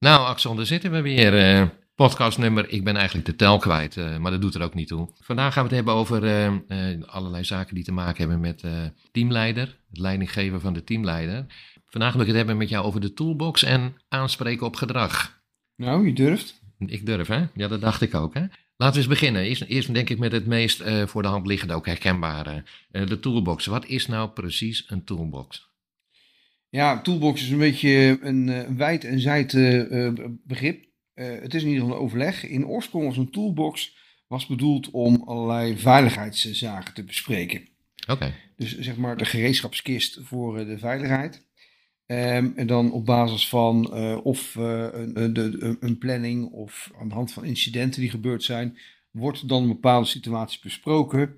Nou, Axel, daar zitten we weer. eh podcastnummer, ik ben eigenlijk de tel kwijt, eh, maar dat doet er ook niet toe. Vandaag gaan we het hebben over eh, allerlei zaken die te maken hebben met teamleider, het leidinggeven van de teamleider. Vandaag wil ik het hebben met jou over de toolbox en aanspreken op gedrag. Nou, je durft. Ik durf, hè? Ja, dat dacht ik ook, hè? Laten we eens beginnen. Eerst, eerst denk ik met het meest voor de hand liggende, ook herkenbare. de toolbox. Wat is nou precies een toolbox? Ja, toolbox is een beetje een, eh, een wijd en zijd eh, eh, begrip. Eh, het is in ieder geval een overleg. In oorsprong was een toolbox was bedoeld om allerlei veiligheidszaken te bespreken. Oké, Dus zeg maar de gereedschapskist voor eh, de veiligheid. Ehm, en dan op basis van eh, of eh, een, een- de- een planning of aan de hand van incidenten die gebeurd zijn, wordt dan een bepaalde situatie besproken.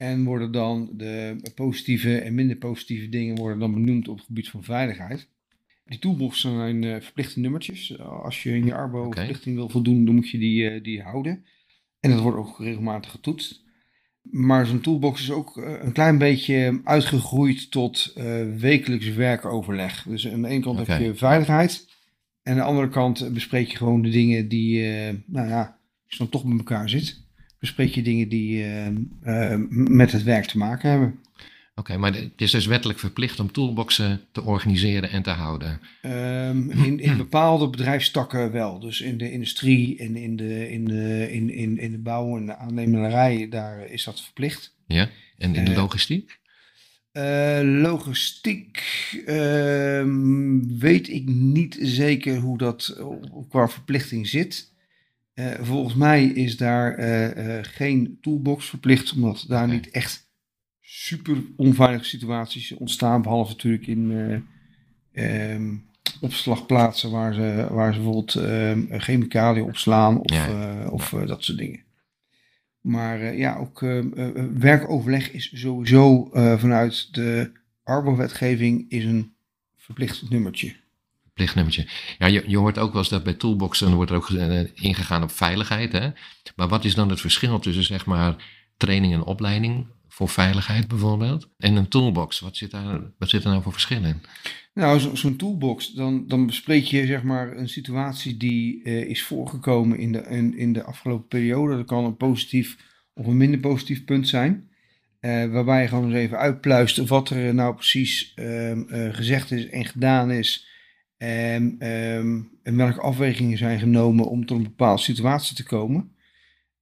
En worden dan de positieve en minder positieve dingen worden dan benoemd op het gebied van veiligheid. Die toolbox zijn eh, verplichte nummertjes. Als je in je Arbo Oké. verplichting wil voldoen, dan moet je die, eh, die houden. En dat wordt ook regelmatig getoetst. Maar zo'n toolbox is ook eh, een klein beetje uitgegroeid tot eh wekelijks werkoverleg. Dus aan de ene kant heb je veiligheid. En aan de andere kant bespreek je gewoon de dingen die, eh, nou ja, als je dan toch met elkaar zit, bespreek je dingen die eh, eh, met het werk te maken hebben. Oké, maar het is dus wettelijk verplicht om toolboxen te organiseren en te houden. Ehm, in, in bepaalde bedrijfstakken wel. Dus in de industrie en in de, in de, in, in, in de bouw en de aannemerij, daar is dat verplicht. Ja? En in de Eh, logistiek? Eh, logistiek ehm, weet ik niet zeker hoe dat op- qua verplichting zit. Eh, volgens mij is daar eh, eh, geen toolbox verplicht, omdat daar niet echt super onveilige situaties ontstaan. Behalve natuurlijk in eh, ehm, opslagplaatsen waar ze, waar ze bijvoorbeeld ehm, chemicaliën opslaan of, Ja. of dat soort dingen. Maar ja, ook eh, eh, eh, werkoverleg is sowieso vanuit de Arbo-wetgeving is een verplicht nummertje. Ja, je, je hoort ook wel eens dat bij toolboxen wordt er ook eh, ingegaan op veiligheid. Hè? Maar wat is dan het verschil tussen zeg maar training en opleiding voor veiligheid bijvoorbeeld en een toolbox? Wat zit daar, wat zit er nou voor verschil in? Nou, zo- zo'n toolbox, dan, dan bespreek je zeg maar een situatie die eh, is voorgekomen in de, in, in de afgelopen periode. Dat kan een positief of een minder positief punt zijn. Eh, waarbij je gewoon eens even uitpluist wat er nou precies ehm, eh, gezegd is en gedaan is. En, ehm, en welke afwegingen zijn genomen om tot een bepaalde situatie te komen.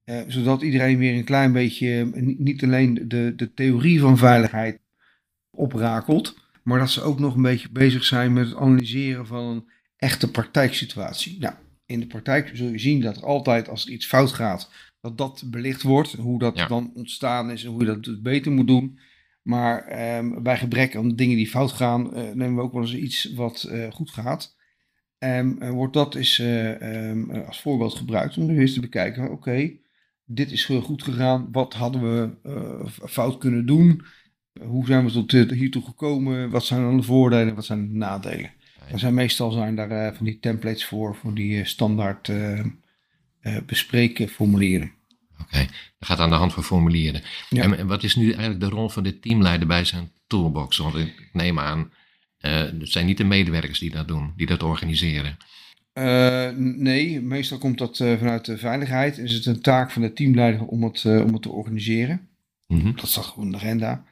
Eh, zodat iedereen weer een klein beetje, eh, niet- alleen de, de theorie van veiligheid oprakelt, maar dat ze ook nog een beetje bezig zijn met het analyseren van een echte praktijksituatie. Nou, in de praktijk zul je zien dat er altijd als er iets fout gaat, dat dat belicht wordt. Hoe dat Ja. dan ontstaan is en hoe je dat dus beter moet doen. Maar ehm, bij gebrek aan dingen die fout gaan, eh, nemen we ook wel eens iets wat eh, goed gaat. En eh, wordt dat is, eh, ehm, eh, als voorbeeld gebruikt om eens te bekijken, oké, dit is goed gegaan. Wat hadden we fout kunnen doen? Hoe zijn we tot hiertoe gekomen? Wat zijn dan de voordelen? Wat zijn de nadelen? Er zijn meestal zijn daar van die templates voor, voor die standaard bespreken formulieren. Oké, dat gaat aan de hand van formulieren. Ja. En, wat is nu eigenlijk de rol van de teamleider bij zijn toolbox? Want ik neem aan, eh, het zijn niet de medewerkers die dat doen, die dat organiseren. Eh, nee, meestal komt dat eh, vanuit de veiligheid. Is het een taak van de teamleider om het, om het te organiseren? Mhm. Dat staat gewoon in de agenda.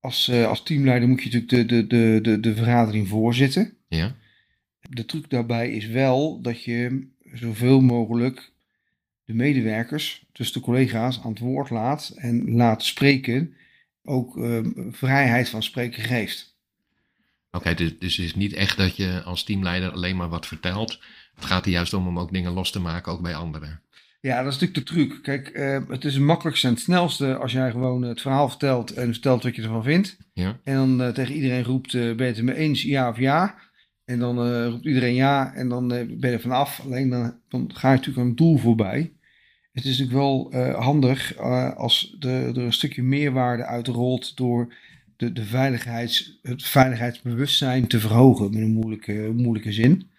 Als, als teamleider moet je natuurlijk de, de, de, de, de vergadering voorzitten. Ja, De truc daarbij is wel dat je zoveel mogelijk de medewerkers, dus de collega's, aan het woord laat en laat spreken. Ook eh, vrijheid van spreken geeft. oké, dus, dus het is niet echt dat je als teamleider alleen maar wat vertelt. Het gaat er juist om om ook dingen los te maken, ook bij anderen. Ja, dat is natuurlijk de truc. Kijk, eh, het is het makkelijkste en het snelste als jij gewoon het verhaal vertelt en vertelt wat je ervan vindt. Ja, En dan eh, tegen iedereen roept, eh, ben je het er mee eens, ja of ja? En dan eh, roept iedereen ja en dan ben je er vanaf. Alleen dan, dan ga je natuurlijk aan het doel voorbij. Het is natuurlijk wel eh, handig eh, als de, er een stukje meerwaarde uitrolt door de, de veiligheids, het veiligheidsbewustzijn te verhogen, met een moeilijke, moeilijke zin.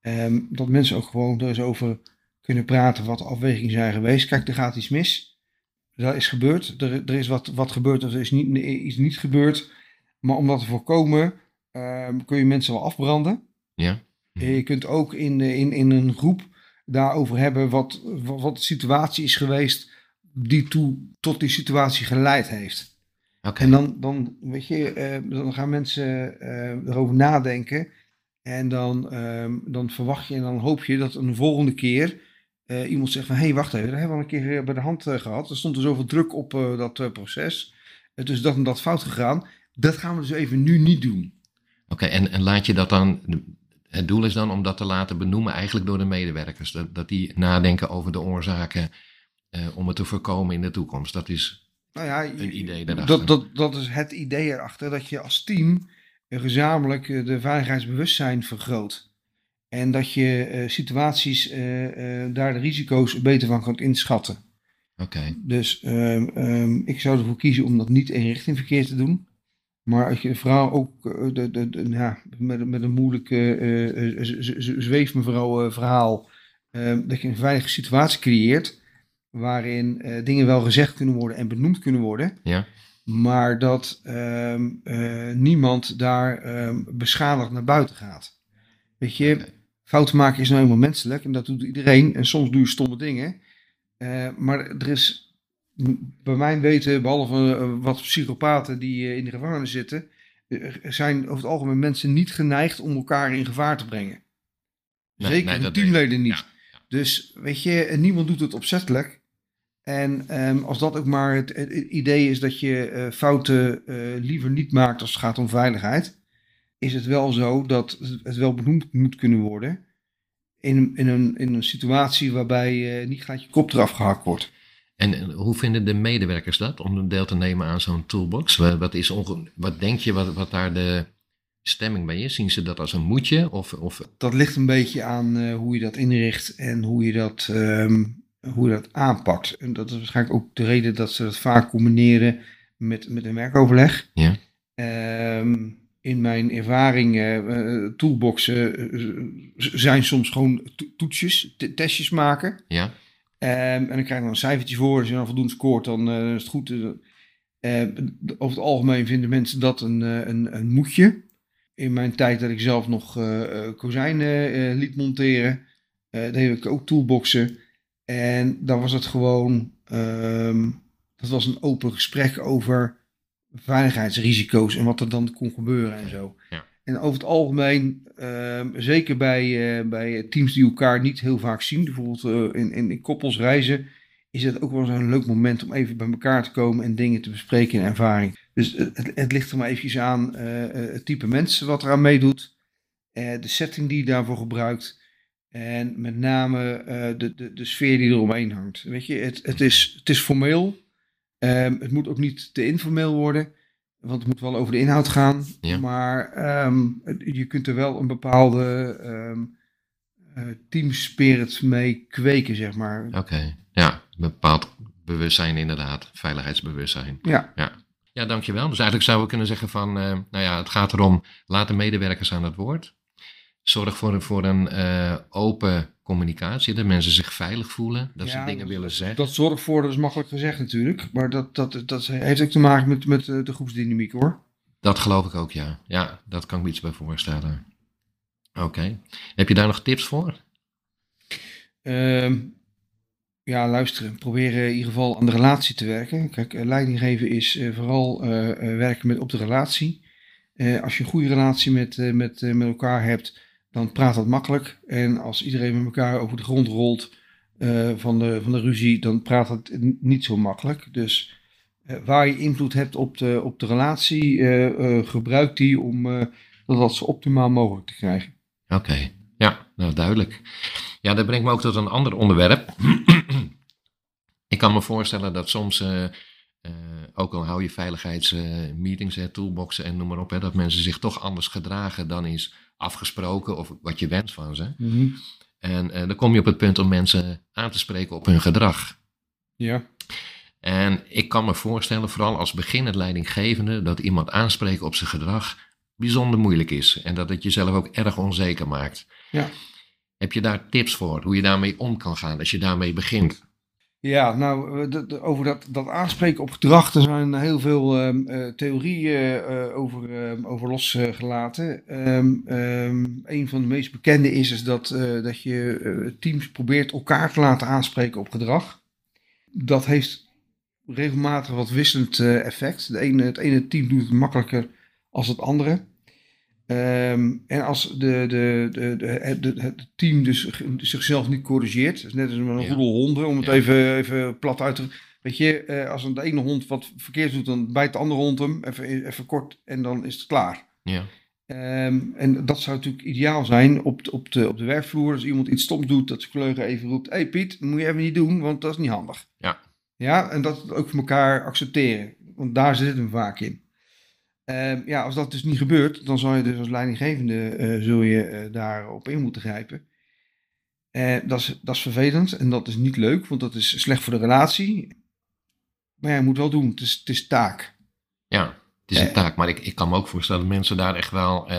Ehm, dat mensen ook gewoon er eens over kunnen praten wat de afwegingen zijn geweest. Kijk, er gaat iets mis. Dat is gebeurd. Er, er is wat, wat gebeurd of er is niet, iets niet gebeurd. Maar om dat te voorkomen, ehm, kun je mensen wel afbranden. ja, Mhm. Je kunt ook in, eh, in, in een groep daarover hebben wat, wat, wat de situatie is geweest die toe, tot die situatie geleid heeft. Oké. En dan, dan, weet je, eh, dan gaan mensen eh, erover nadenken. En dan, ehm, dan verwacht je en dan hoop je dat een volgende keer eh, iemand zegt van... hé, hey, wacht even, dat hebben we al een keer bij de hand eh, gehad. Er stond er zoveel druk op dat proces. Het is dat en dat fout gegaan. Dat gaan we dus even nu niet doen. Oké, en, en laat je dat dan. Het doel is dan om dat te laten benoemen, eigenlijk door de medewerkers. Dat, dat die nadenken over de oorzaken eh, om het te voorkomen in de toekomst. Dat is Nou ja, een idee daarachter. dat, dat, dat is het idee erachter. Dat je als team gezamenlijk eh, de veiligheidsbewustzijn vergroot. En dat je eh, situaties, daar de risico's beter van kunt inschatten. Oké, Dus ehm, ehm, ik zou ervoor kiezen om dat niet in richting verkeer te doen. Maar als je vooral ook eh, de, de, de, ja, met, met een moeilijk eh, eh, z- zweefmevrouw eh, verhaal, ehm, dat je een veilige situatie creëert waarin eh, dingen wel gezegd kunnen worden en benoemd kunnen worden, ja. maar dat ehm, eh, niemand daar ehm, beschadigd naar buiten gaat. Weet je, fouten maken is nou eenmaal menselijk en dat doet iedereen en soms doe je stomme dingen. Eh, maar er is, bij mijn weten, behalve eh, wat psychopaten die eh, in de gevangenis zitten, eh, zijn over het algemeen mensen niet geneigd om elkaar in gevaar te brengen. Nee, Zeker nee, dat teamleden niet. Ja, Dus weet je, niemand doet het opzettelijk. En ehm, als dat ook maar het, het idee is dat je fouten liever niet maakt als het gaat om veiligheid, is het wel zo dat het wel benoemd moet kunnen worden in, in, een, in een situatie waarbij niet gelijk je kop eraf gehakt wordt. En eh, hoe vinden de medewerkers dat om deel te nemen aan zo'n toolbox? Wat, is onge- wat denk je wat, wat daar de stemming bij is? Zien ze dat als een moedje? Of, of Dat ligt een beetje aan eh, hoe je dat inricht en hoe je dat, ehm, hoe je dat aanpakt. En dat is waarschijnlijk ook de reden dat ze dat vaak combineren met, met een werkoverleg. Ja. Ehm, in mijn ervaring, eh, toolboxen zijn soms gewoon to- toetsjes, testjes maken. ja? Ehm, en dan krijg je dan een cijfertje voor. Als je dan voldoende scoort, dan eh, is het goed. Eh, eh, over het algemeen vinden mensen dat een, een, een moedje. In mijn tijd dat ik zelf nog kozijnen liet monteren, deed ik ook toolboxen. En dan was het gewoon, ehm, dat was een open gesprek over veiligheidsrisico's en wat er dan kon gebeuren en zo. Ja. En over het algemeen, ehm, zeker bij, eh, bij teams die elkaar niet heel vaak zien, bijvoorbeeld eh, in, in, in is het ook wel zo'n leuk moment om even bij elkaar te komen en dingen te bespreken in ervaring. Dus het, het- ligt er maar eventjes aan eh, het type mensen wat eraan meedoet, de setting die je daarvoor gebruikt en met name de, de, de sfeer die eromheen hangt. Weet je, het, het, is, het is formeel, Ehm, het moet ook niet te informeel worden, want het moet wel over de inhoud gaan. Ja. Maar ehm, je kunt er wel een bepaalde ehm eh, teamspirit mee kweken, zeg maar. Oké, ja. Een bepaald bewustzijn inderdaad. Veiligheidsbewustzijn. Ja, Ja, dankjewel. Dus eigenlijk zouden we kunnen zeggen van, eh, nou ja, het gaat erom, laat de medewerkers aan het woord. Zorg voor een, voor een eh, open communicatie, dat mensen zich veilig voelen, dat ze dingen willen zeggen. dat zorgt voor, dat is makkelijk gezegd natuurlijk, maar dat, dat, dat heeft ook te maken met, met eh, de groepsdynamiek hoor. Dat geloof ik ook, ja. Ja, dat kan ik me iets bij voorstellen. Oké. Heb je daar nog tips voor? Ehm, ja, luisteren. Proberen in ieder geval aan de relatie te werken. Kijk, eh, leiding geven is eh, vooral eh, eh, werken met, op de relatie. Eh, als je een goede relatie met, eh, met, eh, met elkaar hebt, dan praat dat makkelijk. En als iedereen met elkaar over de grond rolt eh, van, de, van de ruzie, dan praat n- niet zo makkelijk. Dus eh, waar je invloed hebt op de, op de relatie, eh, gebruik die om dat, dat zo optimaal mogelijk te krijgen. Oké, ja, nou duidelijk. Ja, dat brengt me ook tot een ander onderwerp. ik kan me voorstellen dat soms, ook al hou je veiligheidsmeetings, uh, toolboxen en noem maar op, hè, dat mensen zich toch anders gedragen dan is afgesproken of wat je wenst van ze. En eh, dan kom je op het punt om mensen aan te spreken op hun gedrag. Ja. En ik kan me voorstellen, vooral als beginnend leidinggevende, dat iemand aanspreken op zijn gedrag bijzonder moeilijk is. En dat het jezelf ook erg onzeker maakt. Ja. Heb je daar tips voor, hoe je daarmee om kan gaan als je daarmee begint? Ja, nou, eh, over dat, dat aanspreken op gedrag, er zijn heel veel ehm, eh, theorieën eh, over, ehm, over losgelaten. Ehm, een van de meest bekende is, is dat, eh, dat je teams probeert elkaar te laten aanspreken op gedrag. Dat heeft regelmatig wat wisselend effect. De ene, het ene team doet het makkelijker als het andere. Ehm, en als de, de, de, de, het, team dus zichzelf niet corrigeert, dat is net als een Ja. roedel honden, om het Ja. even, even plat uit te... Weet je, eh, als de ene hond wat verkeerd doet, dan bijt de andere hond hem even, even kort en dan is het klaar. Ja, Ehm, en dat zou natuurlijk ideaal zijn op de, op de, op de werkvloer. Als iemand iets stoms doet, dat zijn collega even roept... Hé hey Piet, dat moet je even niet doen, want dat is niet handig. Ja. Ja, en dat ook voor elkaar accepteren. Want daar zit het hem vaak in. Ehm, ja, als dat dus niet gebeurt, dan zal je dus als leidinggevende eh, zul je eh, daarop in moeten grijpen. Eh, dat, is, dat is vervelend en dat is niet leuk, want dat is slecht voor de relatie. Maar ja, je moet wel doen. Het is, het is taak. ja. Het is een taak, maar ik, ik kan me ook voorstellen dat mensen daar echt wel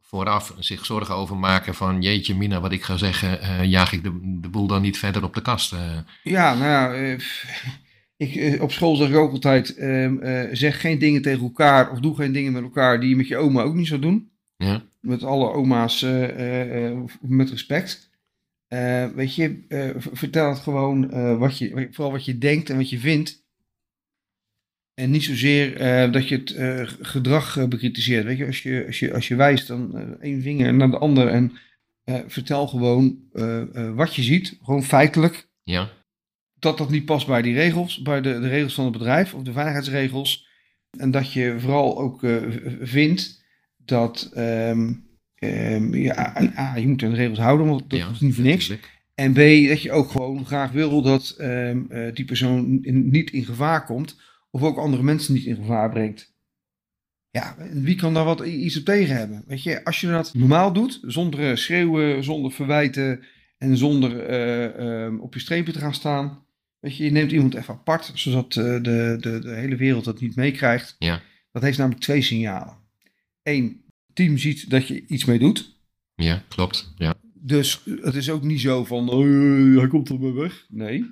vooraf zich zorgen over maken van jeetje mina, wat ik ga zeggen, jaag ik de, de boel dan niet verder op de kast. Ja, nou ja, ik, eh, op school zeg ik ook altijd, ehm, eh, zeg geen dingen tegen elkaar of doe geen dingen met elkaar die je met je oma ook niet zou doen. ja, Met alle oma's eh, met respect. Weet je, vertel het gewoon, wat je, vooral wat je denkt en wat je vindt. En niet zozeer dat je het gedrag bekritiseert. Weet je, als je, als je, als je wijst dan één vinger naar de ander en vertel gewoon wat je ziet. Gewoon feitelijk ja, dat dat niet past bij die regels, bij de, de regels van het bedrijf of de veiligheidsregels. En dat je vooral ook eh, vindt dat ehm, ehm, ja, A, je moet aan de regels houden, want dat ja, is niet voor niks. natuurlijk. En B, dat je ook gewoon graag wil dat ehm, eh, die persoon in- niet in gevaar komt of ook andere mensen niet in gevaar brengt. Ja, wie kan daar wat iets op tegen hebben? Weet je, als je dat normaal doet, zonder eh, schreeuwen, zonder verwijten en zonder op je strepen te gaan staan. Weet je, je neemt iemand even apart, zodat eh, de, de, de hele wereld dat niet meekrijgt. Ja. Dat heeft namelijk twee signalen. Eén, het team ziet dat je iets mee doet. Ja, klopt. Ja, Dus het is ook niet zo van, "Oh, hij komt er maar weg. Nee,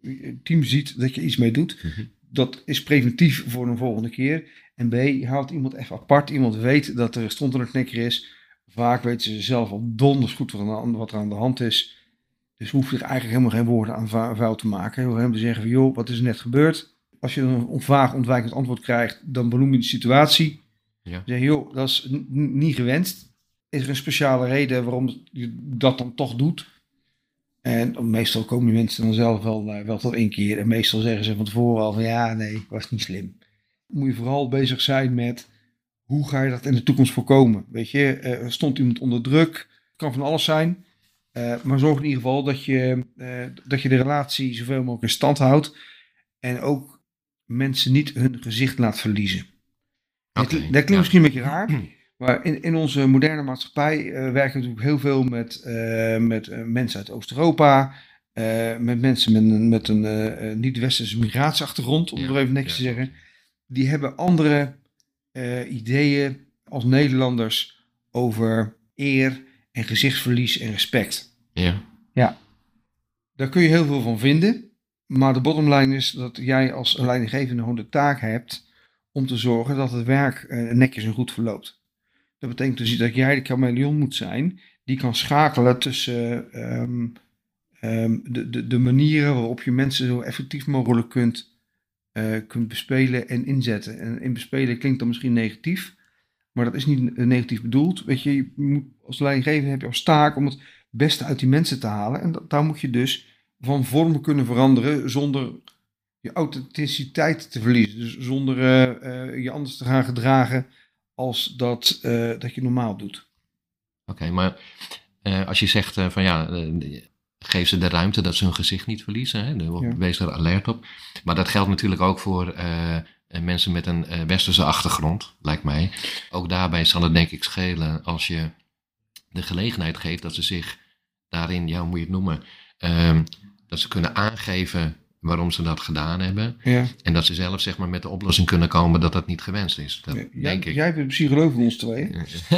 het team ziet dat je iets mee doet. Mhm. Dat is preventief voor een volgende keer. En B, je haalt iemand even apart. Iemand weet dat er stond er een knikker is. Vaak weten ze zelf al donders goed wat aan wat er aan de hand is. Dus hoef je er eigenlijk helemaal geen woorden aan vuil te maken. Je hoeft helemaal te zeggen van, joh, wat is er net gebeurd? Als je een vaag ontwijkend antwoord krijgt, dan benoem je de situatie. Ja. Zeg je, joh, dat is niet gewenst. Is er een speciale reden waarom je dat dan toch doet? En meestal komen die mensen dan zelf wel, eh, wel tot één keer. En meestal zeggen ze van tevoren al van ja, nee, was niet slim. Moet je vooral bezig zijn met hoe ga je dat in de toekomst voorkomen? Weet je, eh, stond iemand onder druk? Kan van alles zijn. Eh, maar zorg in ieder geval dat je, eh, dat je de relatie zoveel mogelijk in stand houdt. En ook mensen niet hun gezicht laat verliezen. Dat, dat klinkt ja. misschien een beetje raar. Maar in, in onze moderne maatschappij eh, werken we natuurlijk heel veel met, met mensen uit Oost-Europa. met mensen met een, met een niet-westerse migratieachtergrond, om Ja, er even niks ja. te zeggen. Die hebben andere ideeën als Nederlanders over eer en gezichtsverlies en respect. Ja, Daar kun je heel veel van vinden. Maar de bottomline is dat jij als leidinggevende gewoon de taak hebt om te zorgen dat het werk eh, netjes en goed verloopt. Dat betekent dus dat jij de chameleon moet zijn die kan schakelen tussen ehm, ehm, de, de, de manieren waarop je mensen zo effectief mogelijk kunt, eh, kunt bespelen en inzetten. En in bespelen klinkt dan misschien negatief, maar dat is niet negatief bedoeld. Weet je, je moet, als leidinggevende heb je als taak om het beste uit die mensen te halen. En dat, daar moet je dus van vorm kunnen veranderen zonder je authenticiteit te verliezen. Dus zonder eh, eh, je anders te gaan gedragen als dat, eh, dat je normaal doet. oké. maar als je zegt van ja, geef ze de ruimte dat ze hun gezicht niet verliezen. Hè? De- Ja. Wees er alert op. Maar dat geldt natuurlijk ook voor eh, eh, mensen met een eh, westerse achtergrond, lijkt mij. Ook daarbij zal het denk ik schelen als je de gelegenheid geeft dat ze zich daarin, ja, hoe moet je het noemen, ehm, dat ze kunnen aangeven waarom ze dat gedaan hebben. Ja. En dat ze zelf zeg maar met de oplossing kunnen komen dat dat niet gewenst is. Dat jij, denk ik. jij bent een psycholoog van ons twee.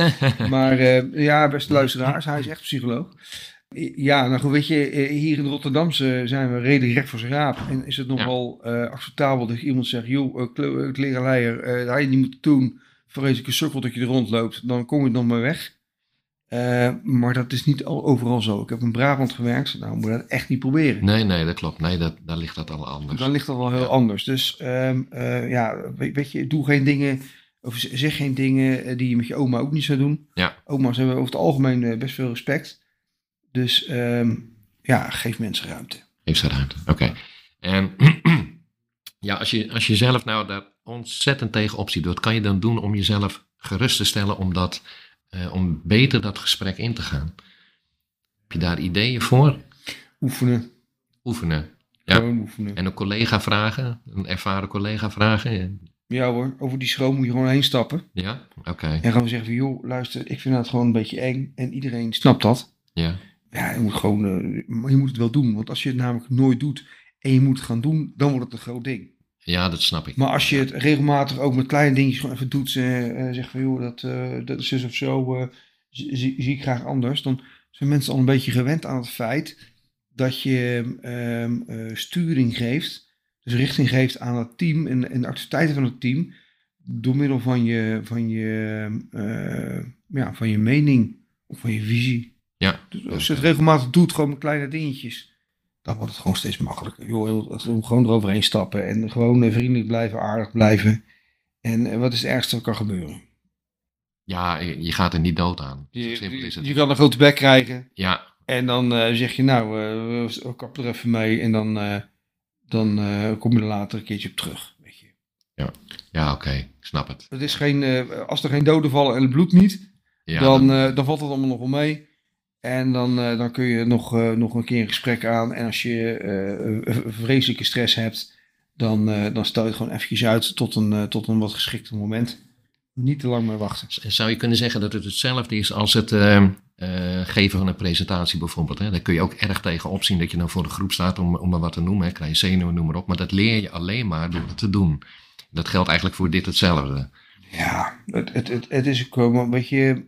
Maar eh, ja, beste luisteraars, hij is echt psycholoog. Ja, nou goed, weet je, eh, hier in Rotterdam zijn we redelijk recht voor zijn raap. En is het nogal ja. uh, acceptabel dat iemand zegt, joh, uh, klerenleier, uh, dat had je niet moeten doen. Vreselijke sukkel dat je er rondloopt, dan kom je nog maar weg. Uh, maar dat is niet al overal zo. Ik heb in Brabant gewerkt, nou moet je dat echt niet proberen. Nee, nee, dat klopt. Nee, dat, daar ligt dat al anders. Dan ligt dat wel heel ja. anders. Dus um, uh, ja, weet, weet, je, doe geen dingen, of zeg geen dingen die je met je oma ook niet zou doen. Ja. Oma's hebben over het algemeen best veel respect. Dus um, ja, geef mensen ruimte. Geef ze ruimte, oké. Okay. En ja, als je, als je zelf nou daar ontzettend tegen opziet, wat kan je dan doen om jezelf gerust te stellen om dat uh, om beter dat gesprek in te gaan. Heb je daar ideeën voor? Oefenen. Oefenen. Ja. Gewoon oefenen. En een collega vragen, een ervaren collega vragen. Ja hoor, over die schroom moet je gewoon heen stappen. Ja, oké. Okay. En gewoon zeggen van, joh, luister, ik vind dat gewoon een beetje eng. En iedereen snapt dat. Ja. Ja, je moet gewoon, uh, je moet het wel doen. Want als je het namelijk nooit doet en je moet het gaan doen, dan wordt het een groot ding. Ja, dat snap ik. Maar als je het regelmatig ook met kleine dingetjes gewoon even doet, uh, zegt van joh, dat, uh, dat is dus of zo, uh, zie, zie, ik graag anders, dan zijn mensen al een beetje gewend aan het feit dat je um, sturing geeft, dus richting geeft aan het team en, en de activiteiten van het team, door middel van je, van je, ja, van je mening of van je visie. Ja. Dus als je het regelmatig doet, gewoon met kleine dingetjes, dan wordt het gewoon steeds makkelijker. Joh, gewoon eroverheen stappen en gewoon vriendelijk blijven, aardig blijven. En wat is het ergste wat kan gebeuren? Ja, je gaat er niet dood aan. Je, simpel is het. je kan een grote bek krijgen. Ja. En dan uh, zeg je, nou, uh, we kappen er even mee. En dan, uh, dan kom je er later een keertje op terug. Weet je. Ja, ja oké, okay. snap het. het is geen, als er geen doden vallen en het bloed niet, ja, dan, dan... dan valt het allemaal nog wel mee. En dan, uh, dan kun je nog, uh, nog een keer een gesprek aan. En als je uh, vreselijke stress hebt, dan, dan stel je het gewoon eventjes uit tot een, tot een wat geschikter moment. Niet te lang meer wachten. Zou je kunnen zeggen dat het hetzelfde is als het geven van een presentatie bijvoorbeeld? Hè? Daar kun je ook erg tegen opzien dat je dan voor de groep staat om, om maar wat te noemen. Hè? Krijg je zenuwen, noem maar op. Maar dat leer je alleen maar door het te doen. Dat geldt eigenlijk voor dit hetzelfde. Ja, het, het, het, het is ook een beetje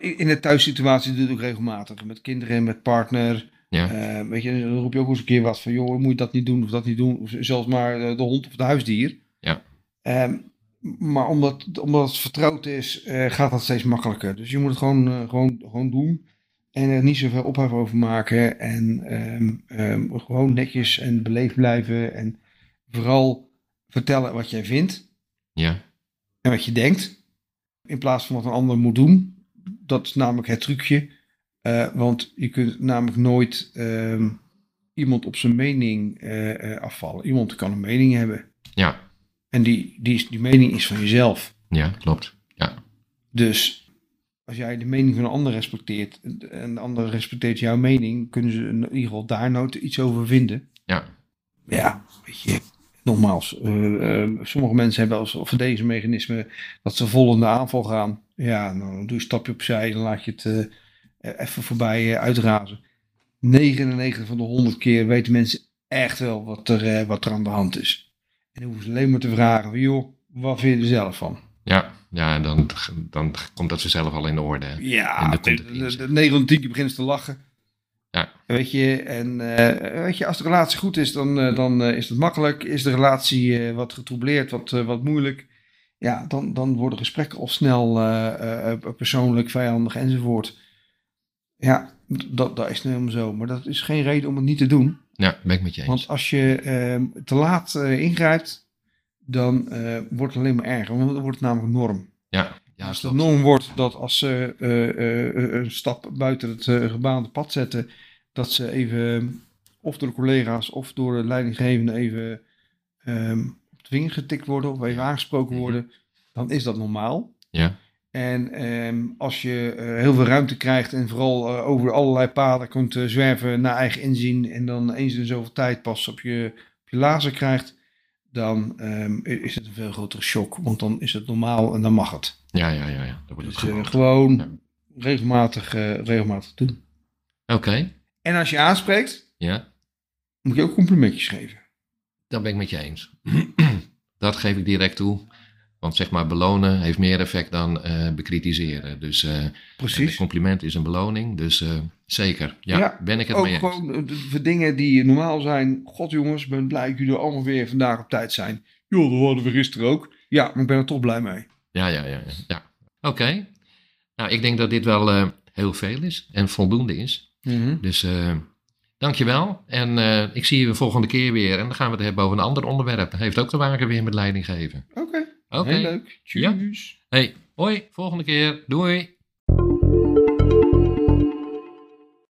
in de thuissituatie doe ik regelmatig. Met kinderen, met partner. Ja. Uh, weet je, dan roep je ook eens een keer wat van, joh, moet je dat niet doen of dat niet doen. Of zelfs maar de hond of het huisdier. Ja. Um, maar omdat, omdat het vertrouwd is, uh, gaat dat steeds makkelijker. Dus je moet het gewoon, uh, gewoon, gewoon doen. En er niet zoveel ophef over maken. En um, um, gewoon netjes en beleefd blijven. En vooral vertellen wat jij vindt. Ja. En wat je denkt. In plaats van wat een ander moet doen dat is namelijk het trucje. Uh, want je kunt namelijk nooit uh, iemand op zijn mening uh, afvallen. Iemand kan een mening hebben. Ja. En die, die, is, die mening is van jezelf. Ja, klopt. Ja. Dus als jij de mening van een ander respecteert en de ander respecteert jouw mening, kunnen ze in ieder geval daar nooit iets over vinden. Ja. Ja, weet je. Nogmaals, sommige mensen hebben als of deze mechanisme dat ze vol in de aanval gaan. Ja, nou, dan doe je een stapje opzij en dan laat je het uh, even voorbij uitrazen. 99 van de 100 keer weten mensen echt wel wat er, wat er aan de hand is. En dan hoeven ze alleen maar te vragen: joh, wat vind je er zelf van? Ja, ja dan, dan komt dat ze zelf al in de orde. Ja, de, de, de 9 van 10 keer beginnen te lachen. Ja. Weet je, en weet je, als de relatie goed is, dan, dan is het makkelijk. Is de relatie wat getroubleerd, wat, wat moeilijk, ja, dan, dan worden gesprekken al snel persoonlijk, vijandig enzovoort. Ja, dat, dat is nu helemaal zo. Maar dat is geen reden om het niet te doen. Ja, ben ik met je eens. Want als je uh, te laat ingrijpt, dan wordt het alleen maar erger. Want dan wordt het namelijk norm. Ja, ja als het norm wordt dat als ze een stap buiten het gebaande pad zetten, dat ze even, of door de collega's of door de leidinggevende even ehm, vinger getikt worden of even aangesproken mhm. worden, dan is dat normaal. Ja. En um, als je uh, heel veel ruimte krijgt en vooral uh, over allerlei paden kunt uh, zwerven naar eigen inzien en dan eens in zoveel tijd pas op je, op je lazer krijgt, dan um, is het een veel grotere shock. Want dan is het normaal en dan mag het. Ja, ja, ja. ja. Dat wordt dus gewoon ja. regelmatig, regelmatig doen. Oké. Okay. En als je aanspreekt, ja. moet je ook complimentjes geven. Dat ben ik met je eens. dat geef ik direct toe. Want zeg maar, belonen heeft meer effect dan eh, bekritiseren. Dus eh, Precies. een compliment is een beloning. Dus eh, zeker, ja, Ja, ben ik het Ook mee eens. gewoon voor dingen die normaal zijn. God jongens, ik ben blij dat jullie allemaal weer vandaag op tijd zijn. Joh, dat hadden we gisteren ook. Ja, maar ik ben er toch blij mee. Ja, ja, ja. ja, ja. Oké. Nou, ik denk dat dit wel heel veel is en voldoende is. Dus eh dankjewel. En ik zie je de volgende keer weer. En dan gaan we het hebben over een ander onderwerp. Heeft ook te maken weer met leiding geven. Oké, Oké. heel leuk. Ja. Tjus. Hey, hoi, volgende keer. Doei.